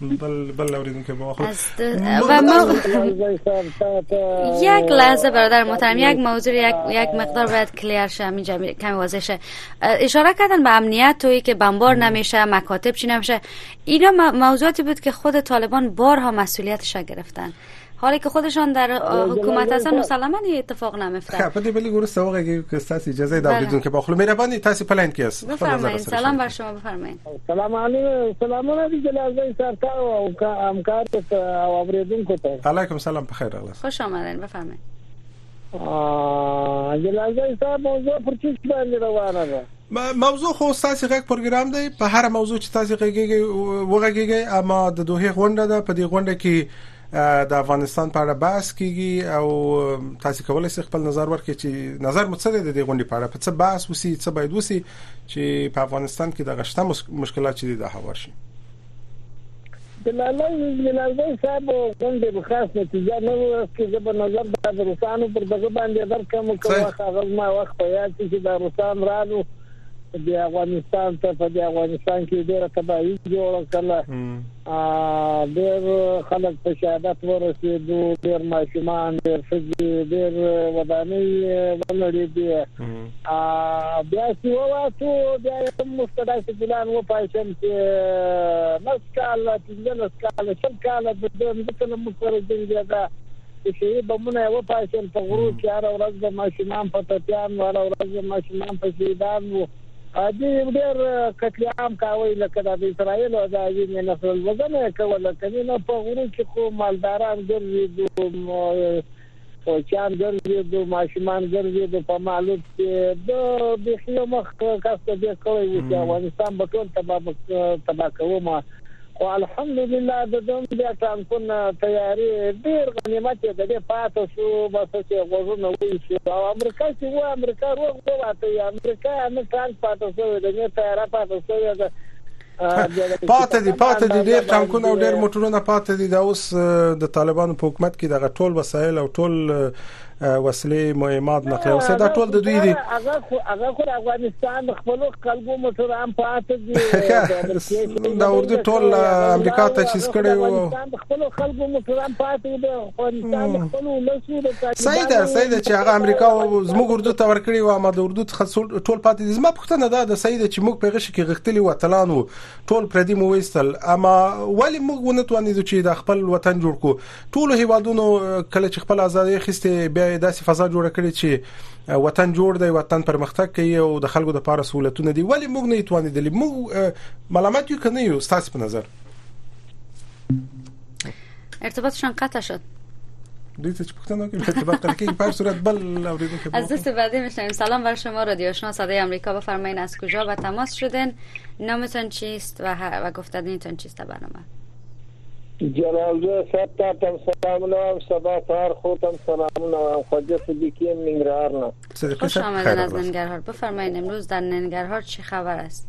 بل بل که و ما یک لحظه برادر محترم یک موضوع یک یک مقدار باید کلیر شه کمی واضح شه اشاره کردن به امنیت تویی که بمبار نمیشه مکاتب چی نمیشه اینا موضوعاتی بود که خود طالبان بارها مسئولیتش گرفتن حالی که خودشان در حکومت هستن مسلما این اتفاق نمیفته خب دی بلی گروه سوق اگه کستاسی اجازه دا بدون که باخلو میره بانی تاسی پلین کی است بفرمایید سلام بر شما بفرمایید سلام علیکم سلام علیکم جلازه سرکار و همکار و اوریدونکو ته علیکم سلام بخیر الله خوش آمدین بفرمایید جلالزی صاحب موضوع پر څه شي باندې روانه ده موضوع خو تاسو غږ پروګرام دی په هر موضوع چې تاسو غږیږي وغږیږي اما د دوه غونډه ده په دې غونډه کې د افغانستان په اړه بحث کیږي او تاسو کولای شئ خپل نظر ورکړئ چې نظر مو څه دی د دې غونډې په اړه په څه بحث وسی څه باید وسی چې په افغانستان کې د غشته مشکلات چې د هوار شي د لالا یزملازی صاحب غونډې به خاص نتیجه نه ورکړي زه به نظر دا د روسانو پر دغه باندې درکم که وخت هغه زما وخت په یاد شي چې دا روسان رالو د افغانستان ته په د افغانستان کې ډېره تباهي جوړه کړه ډېر خلک په شهادت ورسېدو ډېر ماشومان ډېر ښځې ډېر ودانۍ ونړېدې بیا چې وواتو بیا یې موږ ته داسې ګلان وپاشل چې لس کاله پنځلس کاله شل کاله د ده مځکه له موږ سره جنګېده چې شهي بمونه یې وپاشل په غرو کې هره ورځ به ماشومان په ټپیان وو هره ورځ به ماشومان په شهیدان وو دوی ډېر قتل عام کاوه لکه د اسرائیل او د وینې نسل وزنه کوله کني نه په غرو کې خو مالداران ګرځېدو کوچیان ګرځیدو ماشومان ګرځیدو په معلوب کې د بیخي یو مخ کس ته دې کړی و چې افغانستان به ټول تباه تباه کوم خو الحمدلله د دوم بیا ټانکونه تیاری ډیر غنیمت یې د دې پاتې شو بس چې غوږونه وایي شو او امریکا چې و امریکا روغ وواته امریکا نه ټانک پاتې شوی د نه تیاره پاتې شوی ده پاتې دي پاتې دي ډېر ټانکونه او ډېر موټرونه پاتې دي دا اوس د طالبانو په حکومت کې دغه ټول وسایل او ټول وسلې مهمات نقل او دا ټول د دوی دي هغه خو هغه خو افغانستان د خپل خلکو موټران پاتې دي دا اردو ټول امریکا ته چیز کړي او خپل خلکو موټران پاتې دي افغانستان خپل ولسو د سیدا سیدا چې هغه امریکا زموږ اردو ته ورکړي او ما د اردو څخه ټول پاتې دي پوښتنه دا ده صحیح ده چې موږ په غشي کې غښتلي وتلان وو ټول پردي مو وېستل اما ولی موږ ونه توانیدو چې د خپل وطن جوړ کو ټول هیوادونو کله چې خپل ازادي خسته بیا داسې فضا جوړه کړې چې وطن جوړ دی وطن پرمختګ کوي او د خلکو د پاره سہولتونه دي ولی موږ نه توانیدلی موږ ملامت یو کنه یو ستاسو په نظر ارتباطشان قطع شد دیت چه پختن که بیت بر قدکی پر صورت بل اوریدو که از دست بعدی میشنیم سلام بر شما رادیو آشنا صدای امریکا بفرمایین از کجا به تماس شدین نامتان چیست و, و گفتدینتان چیست برنامه جلال جای صاحب تا تم سلام نوام سبا سهار خودم سلام نوام خواجه صدیقی ام ننگرهار نه خوش آمدن از ننگرهار بفرمایید امروز در ننگرهار چه خبر است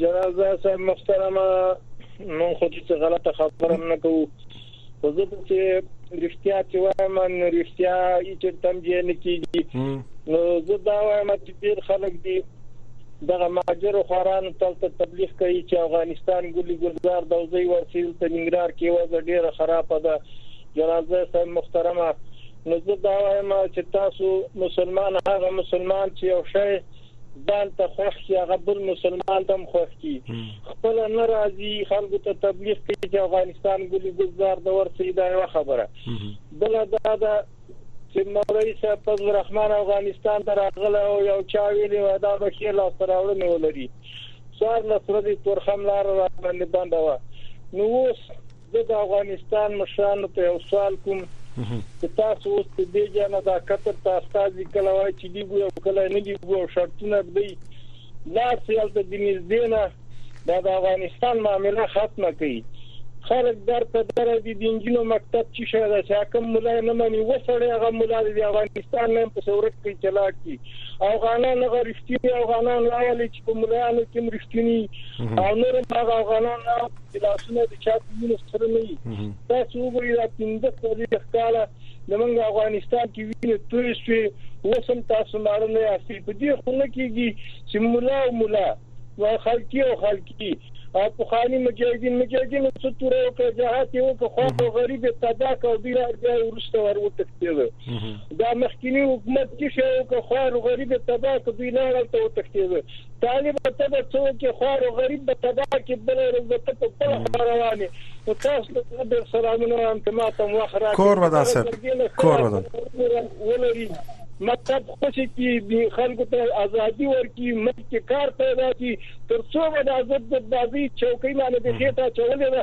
جلال زاده صاحب محترمه مونږ خو هیڅ غلطه خبره نه کوو خو زه به چې رښتیا چې وایم نو رښتیا هیڅ تم جې نه کیږي نو زه دا وایم چې ډیر خلک دي دغه ماجر خوران تل ته تبلیغ کوي چې افغانستان ګلي ګلزار د وزي ورسیل ته ننګرهار کې وځه ډیره خراب ده جلال زاده صاحب محترمه نو زه دا وایم چې تاسو مسلمان هغه مسلمان چې یو شی ځان ته خوښ کی هغه بل مسلمان ته هم خوښ کی خپل نه راځي خلکو ته تبلیغ کوي چې افغانستان ګلی ګلزار د ورسې دا یو خبره بل دا ده چې مولوی صاحب په رحمان افغانستان ته راغله او یو چا ویلی و دا به ښه لاس راوړنه ولري څوار لس ورځې تورخم لار را باندې بنده وه نو اوس زه د افغانستان مشرانو ته یو سوال کوم چې تاسو اوس په دې جنه دا قطر ته استاذي کله وای چې دی ګو کله نه دی ګو شرطونه دی لا سیال ته د نږدې نه دا د افغانستان معامله ختمه کړي خلک در په در دي د انجینو مکتب چې شه دا چې حکم مولا نه مني وسړي هغه مولا د افغانستان نه په صورت کې چلاک دي افغانان غریشتي افغانان راولي په مليانو کې مرشتني او نور هغه افغانان چې لاسونه د چا په وینو سره نه وي تاسو وګورئ دا پنځه څلوېښت کاله زمونږ افغانستان کې وینې توی شوې وسم تاسو ماړه نه یاستئ په دې خو نه کېږي چې مولا او مولا خلکی او خلکی او پخوانی مجاهدین مجاهدین څه تور او که جهاد یو که خو غریب تباک او بیا بیا ورسته ور وټکته دا مخکینی حکومت څه شی وو که خوار و غریب یې تباه کړ دوی نه هغلته وتښتیدل طالبه ته به څه وکړې خوار و غریب به تباه کړې بله ورځ به ته په خپله خوا روان یې نو تاسو ته زه ډیر سلامونه وایم چې ماته هم وخت راکړئ چې دغه جرګې نه ښه راته ولري مطلب خوشې کړي خلکو ته ازادي ورکړي ملک کې کار پیدا کړي تر څو به د ضد بازي چوکۍ باندې د خېټه اچولې ده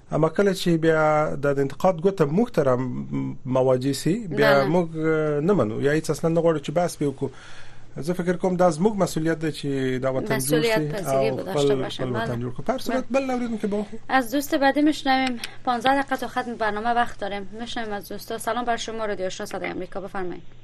اما کله چې بیا د انتقاد ګوته موږ ته مواجه سي بیا موږ نه منو یا هیڅ اصلا نه غواړو چې بحث به وکړو زه فکر کوم دا زموږ مسولیت دی چې دا وطن جوړ شي او خپل خپل وطن بله. جوړ کړو په هر صورت بل لوریم که با از دوست بعدی میشنویم 15 دقیقه تا ختم برنامه وقت داریم میشنویم از دوستا سلام بر شما رادیو آشنا صدای آمریکا بفرمایید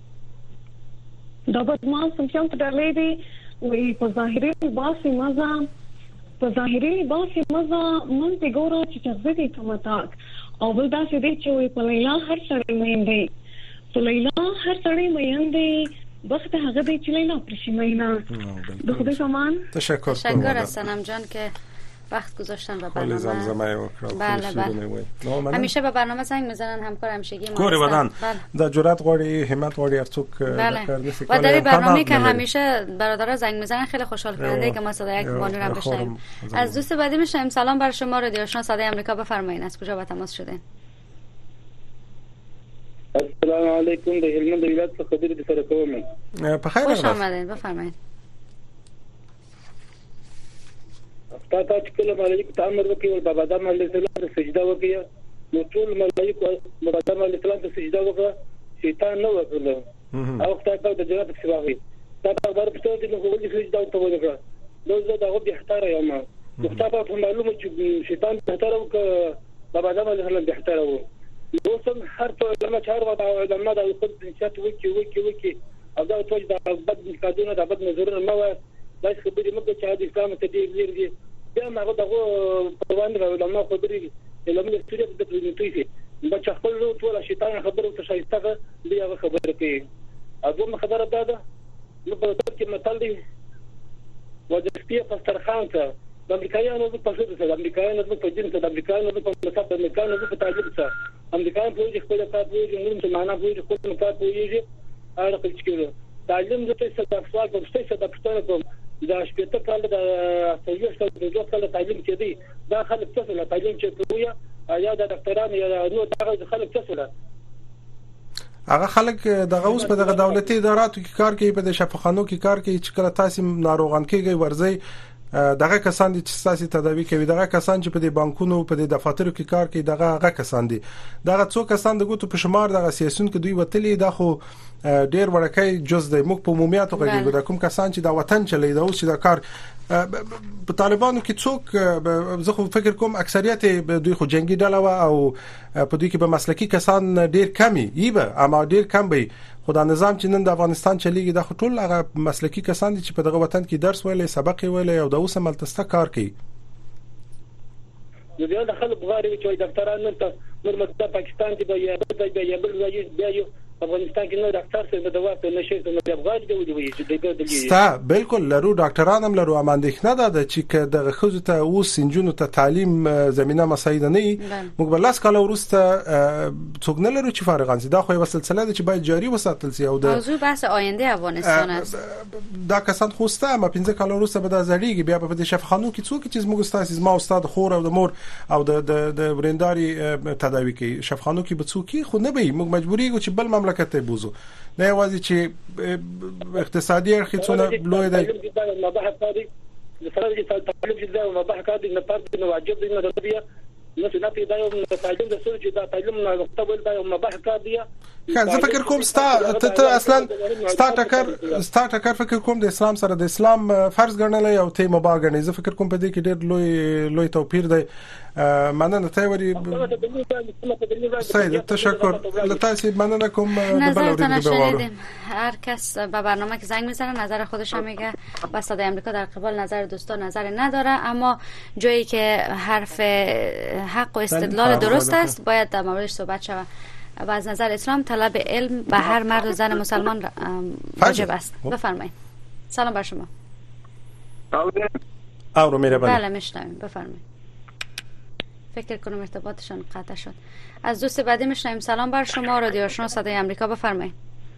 دا بدمعاش سمسیان په ډلې دي وي په ظاهري لباس مزه په ظاهري لباس مزه من ته ګوره چې چغزه دي کومه تاک او بل دا چې دي چې وي په لیلا هر سړی مین دی په لیلا هر سړی مین دی بخت هغه دی چې لیلا پر شي مینا د خدای سامان تشکر تشکر سنم جان که وقت گذاشتن و برنامه زمزمه ای وکړه بله بله همیشه به برنامه زنگ میزنن همکار همیشگی ما کور ودان بله. در جرأت غواړي همت غواړي هر څوک بله. کار نشي و در برنامه که همیشه برادرها زنگ میزنن خیلی خوشحال کننده که ما صدای یک بانو را بشنویم از دوست بعدی میشنویم سلام بر شما رادیو آشنا صدای امریکا بفرمایید از کجا با تماس شدین السلام علیکم د هلمند ولایت څخه خبرې سره کوم په خیر راغلاست بفرمایید تا تا چې کله ملایکو ته امر وکړي او بابا آدم علیه السلام ته سجده وکړي نو ټول ملایکو بابا آدم علیه السلام ته سجده وکړه شیطان نه وکړه او خدای پاک د جنت څخه واغی دا خبر پته چې نو ولې سجده ته وکړه نو زه دا غو به احتار یم نو خدای پاک معلومه چې شیطان ته احتار وکړه دا په ده باندې هم بهتره وو نو اوس هم هر څو علما چې هر وخت علما د خپل جنسیت وکړي وکړي وکړي او دا ټول د بد انتقادونه د بد نظرونه مه وایه داسې خبرې مه کوه چې د اسلام څخه ډېر لرې دي بیا هم هغه دغو پر وړاندې د علما خبرې دي علم د سوري د پرېږدي شي دا چې خپل ټول شیطان خبرو ته شایسته دی هغه خبرې کوي او دومره خبره دا ده زموږ په وطن کې متل دی وجه سپیه په سترخان سره د امریکایانو په ښځو سره د امریکایانو زموږ په دین سره د امریکایانو زموږ په مذهب د امریکایانو زموږ په تعلیم سره امریکایان پوهېږي خپل کار پوهېږي موږ مسلمانان پوهېږي خپل کار پوهېږي اړه په چې کېږي تعلیم زه ته صدف سوال کوم ستاسو صدف پوښتنه کوم د شپېته کال د سویش کال د دوه کال تعلیم کې دی دا خلک څه له تعلیم چې کوی یا د ډاکټرانو یا نور دا خلک څه له هغه خلک دغه اوس په دغه دولتي اداراتو کې کار کوي په شفاخانو کې کار کوي چې کله تاسو ناروغان کېږي ورځي دغه کسان دي چې تاسو تداوی کوي دغه کسان چې په دې بانکونو په دې دفاترو کې کار کوي دغه هغه کسان دي دغه څو کسان د ګوتو په شمار دغه سیاسيون کې دوی وتلي دا خو ډیر وړکې جز دی موږ په عمومیاتو کې بله. ګورو کوم کسان چې دا وطن چلی دا اوس چې دا کار په طالبانو کې څوک زه خو فکر کوم اکثریت دوی خو جنگي ډله و او په دوی کې به مسلکي کسان ډیر کم وي به اما ډیر کم به خو دا نظام چې نن د افغانستان چلیږي د ټول هغه مسلکي کسان دي چې په دغه وطن کې درس ویلي سبق ویلي او د اوسه ملتسته کار کوي نو بیا د خلک غواړي چې دفتران نن ته نور مطلب پاکستان کې به یا بل ځای یا بل ځای بیا یو افغانستان کې نو ډاکټر صاحب د دوا په نشي کوم د افغان دی ولې وي چې دغه دلی ستا بالکل لرو ډاکټران هم لرو اماندښنه ده ده چې که دغه خزو ته او سنجونو ته تعلیم زمينه مساعده نه موږ بل لاس کاله ورسته څوک نه لرو چې فارغان سي دا خو یو سلسله ده چې باید جاری وساتل سي او د موضوع بحث آینده افغانستان است دا کسان خو ستا ما پنځه کال وروسته به دا زړیږي بیا به په دې شفاخانو کې څوک چې زموږ استاد زما استاد خور او د مور او د د د ورینداري تداوي کوي شفاخانو کې به څوک خو نه به موږ مجبوري یو چې بل مملکت ته بوزو نه یوازې چې اقتصادي اړخ څونه لوی دی د سره چې تعلق دې دا مباح کار دې نه پاتې نه واجب دې نه ضروري نه چې دا پی دا یو تعلیم د سر چې دا تعلیم نه نقطه ویل دا یو مباح کار دی زه فکر کوم ستا ته ته اصلا ستا ټکر ستا ټکر فکر کوم د اسلام سره د اسلام فرض ګڼل او ته مباح ګڼل زه فکر کوم په دې کې ډېر لوی لوی توپیر دی مننه ته وری سید تشکر لتاسی مننه کوم نظر تنشنیدیم هر کس به برنامه که زنگ میزنه نظر خودش میگه و صدای امریکا در قبال نظر دوستان نظر نداره اما جایی که حرف حق و استدلال درست است باید در موردش صحبت شود و از نظر اسلام طلب علم به هر مرد و زن مسلمان واجب است خب. بفرمایید سلام بر شما او رو میره بله میشنویم بفرمایید فکر کنم ارتباطشان قطع شد از دوست بعدی میشنویم سلام بر شما رادیو آشنا صدای امریکا بفرمایید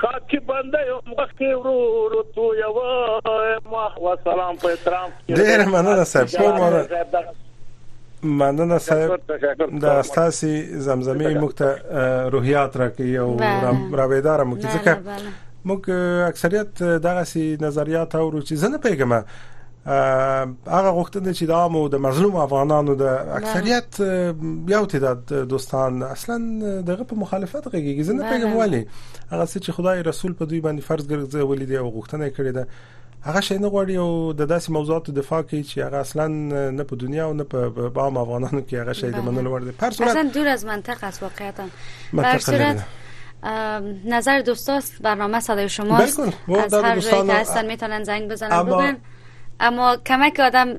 خاکي بنده يم بخي ورور تو یو ماه و سلام په احترام ډیر مننه صاحب کور مو مننه صاحب د استاسي زمزمه موږ ته روحيات راکړي او راويدار موږ ځکه موږ اکثریت دغه سي نظریات او چې زنه پیګمه هغه غوښتنه چې د عامو د مظلوم افغانانو د اکثریت یو تعداد دوستان اصلا دغه په مخالفت غږیږي زه نه پیغام والی هغه څه چې خدای رسول په دوی باندې فرض ګرځولې دی او غوښتنه کړې ده هغه شي نه غواړي او د داسې موضوعاتو دفاع کوي چې هغه اصلا نه په دنیا او نه په عام افغانانو کې هغه شي د منلو وړ دی پر صورت اصلا دور از منطق است واقعیت منطق نظر دوستاست برنامه صدای شماست از هر جایی که هستن میتونن زنگ بزنن اما... اما کمک آدم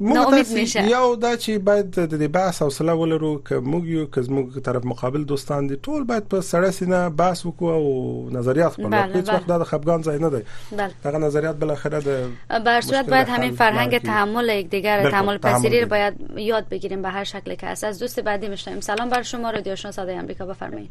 ناامید میشه یو دا چې باید د دې بحث حوصله ولرو که موږ یو که موږ طرف مقابل دوستان دي ټول باید په سړه سینه بحث وکړو او نظریات خپل بله هیڅ وخت د خپګان ځای نه دی بله. دغه نظریات بل اخره د بر صورت باید همین فرهنگ تحمل یک دیگر تحمل پذیری باید یاد بگیریم به هر شکلی که هست از دوست بعدی میشنیم سلام بر شما رادیو شنو صدای آمریکا بفرمایید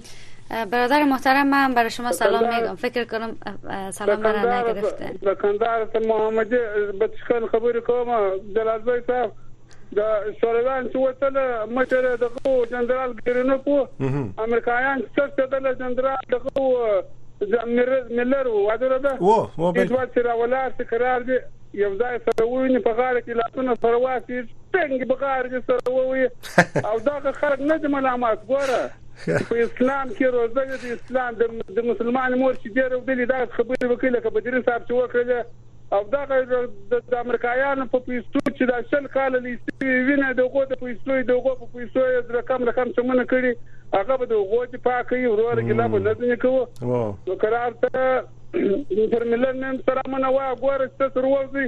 برادر محترم من برای شما سلام میگم فکر کنم سلام مرا نگرفتن بکندار تا محمد بچکان خبر کوم جلال بای صاحب دا سوریان چې وتل مشر دغه جنرال ګرینو کو امریکایان چې څه دل جنرال دغه ملر و واده ده و و بل چې راولار چې قرار دی یو ځای سره ویني په غاړه کې لاسونه سره واسي څنګه په غاړه کې سره ووي او دا خلک نه دي ملامت ګوره ښه. په اسلام کښې روزه وې د اسلام د مسلمان مور چې دې رودلې دغسې خبرې وکړي لکه بدري صاحب چې وکړلې او دغه د امرکايانو په پيسو چې دا شل کاله لي سوي وينه د هغو د پيسو يې د هغو په پيسو يې رقم رقم چمونه کړي هغه به د هغو دفاع کوي وروره ګیله به نه ځنې کوو نو قرار ته پر ملت مې سلامونه وایه ګوره چې څه سرول دوی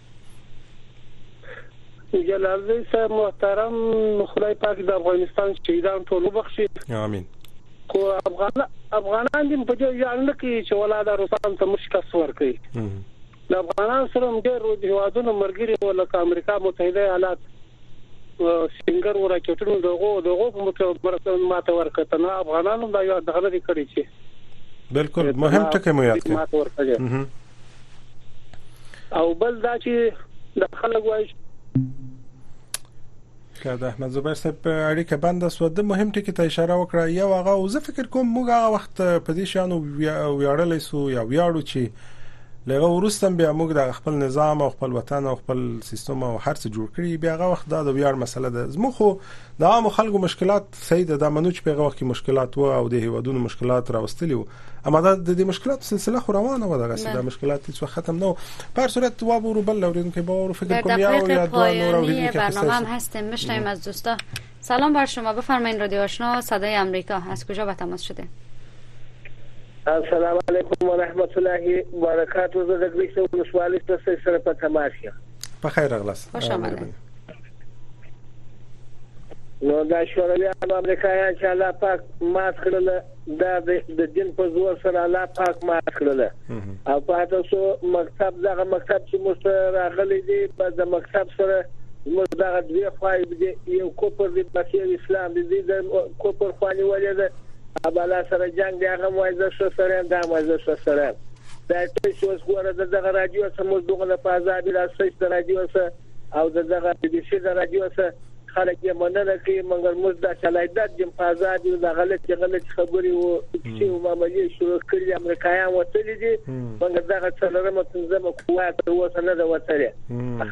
جلال زی صاحب محترم خدای پاک د افغانستان شهیدان ټول وبخشي امين خو افغان افغانان دې په دې ویاړ نه کوي چې ولا دا روسان ته مش کس ورکړي د افغانان سره هم ډېر هیوادونه مرګري و لکه امریکا متحده ایالات سنگر و راکټونو دغه دغه په مکه مرسته ماته ورکړه نه افغانانو دا یو دغه لري کړی چې بالکل مهم ټکی مو یاد کړ او بل دا چې د خلک وایي ښه د احمد زبیر صاحب اړیکه بنده سو د مهم ټکی ته اشاره وکړه یو هغه او زه فکر کوم موږ هغه وخت په دې شانو ویاړلې سو یا ویاړو چې لغه ورستم بیا موږ د خپل نظام او خپل وطن او خپل سیستم او هرڅه جوړ کړی بیا هغه وخت دا د ویاړ مسله ده زموږ خو د عام خلکو مشکلات صحیح ده دا منو چې په هغه وخت کې مشکلات و او د هیوادونو مشکلات راوستلی و اما دا د دې مشکلاتو سلسله خو روانه و دغه سیده مشکلات هیڅ ختم نه و پر صورت واب رو بل لورین که با رو فکر کنی او یا دو نور او که برنامه هم هستیم بشنویم از دوستا سلام بر شما بفرمایید رادیو آشنا صدای امریکا از کجا به تماس شده السلام علیکم و رحمت الله و برکاته زه د ګریسو ولسوالۍ څخه سره په تماس یم په خیر اغلاس خوش آمدید نو دا شورویان او امریکایان چې الله پاک مات کړل دا د دین په زور سره الله پاک مات کړل او پاتې سو مکتب دغه مکتب چې موږ راغلي دي په د مکتب سره موږ دغه دوی خوایو دي یو کوپر دی بس یو اسلام دی د کوپر خوانی ولې ده ابالا سره جنگ دی هغه وایي زه ښه سره دا وایي زه ښه سره دا ټول چې اوس ګوره دغه رادیو سره موږ دغه په عذاب راځي د رادیو سره او د دغه بي بي سي د راديو څخه خلک يې مننه کوي مګر موږ دا چلايدات جم فضا دي دا غلطي غلطي خبري او کيسې او معاملې شروع کړي دي امریکایان وتلي دي مګر دغه څلورمه پنځمه قوه تر اوسه نه ده وتلې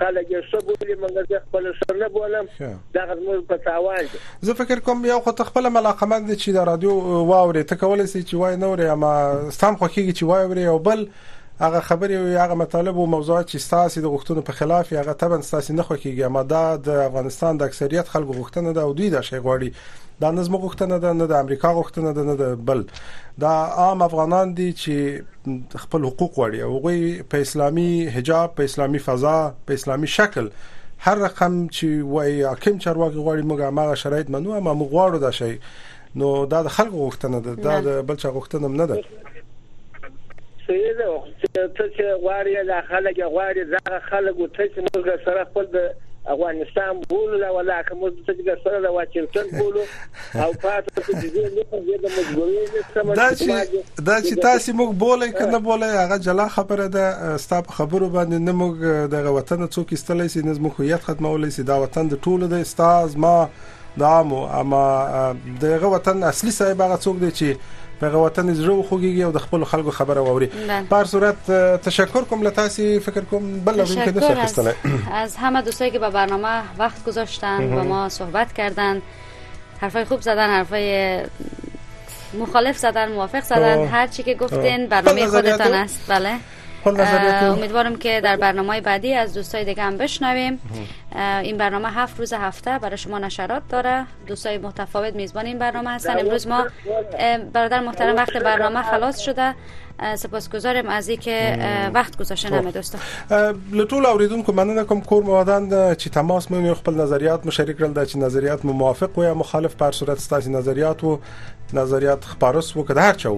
خلک یې ښه بولي مګر زه خپل ښه نه بولم دغه زموږ په تاوان دي زه فکر کوم یو خو ته خپل ملاقمند چې دا رادیو واورې ته کولای شي چې وای نه ورې اما ستام خوخيږي چې وای ورې او بل هغه خبرې او هغه مطالب او موضوعات چې ستاسو د غوښتنو په خلاف هغه تبن ستاسو نه خوکیږي اما دا د افغانستان د اکثریت خلکو غوښتنه ده او دوی دا شی غواړي دا نه زموږ غوښتنه ده نه د امریکا غوښتنه ده نه د بل دا عام افغانان دي چې خپل حقوق غواړي او غوي په اسلامي حجاب په اسلامي فضا په اسلامي شکل هر رقم چې وای حاکم چارواکي غواړي موږ هغه شرایط منو اما موږ غواړو دا شی نو دا د خلکو غوښتنه ده دا د بل چا غوښتنه هم نه ده صحیح ده چې ته چې غواړې دا خلک غواړي دا خلک او ته چې موږ سره خپل د افغانستان بولو لا ولا که موږ ته چې سره د واشنگټن بولو او پاتې چې دې نه دې د مجبورې دا چې دا چې تاسو موږ بولې کنه بولې هغه جلا خبره ده ستاسو خبرو باندې نه موږ د وطن څوک استلې سي نه موږ هویت ختمولې سي دا وطن د ټولو د استاد ما د عامو اما دغه وطن اصلي صاحب هغه څوک دی چې دغه وطن زړه وخوږي او د خپل خلکو خبره ووري په صورت تشکر کوم لتاسی فکر کوم بل لازم که نشه خستله از همه دوستایی که به برنامه وقت گذاشتن با ما صحبت کردن حرفای خوب زدن حرفای مخالف زدن موافق زدن هر چی که گفتین برنامه خودتان است بله امیدوارم که در برنامه بعدی از دوستای دیگه هم بشنویم این برنامه هفت روز هفته برای شما نشرات داره دوستای متفاوت میزبان این برنامه هستن امروز ما برادر محترم وقت برنامه خلاص شده سپاسگزارم از که وقت گذاشتن همه دوستان لطول اوریدون که مننه کوم کور موادن چی تماس مو خپل نظریات مو شریک کړل چې نظریات مو موافق و یا مخالف پر صورت ستاسو نظریات و نظریات خبرس و که هر چا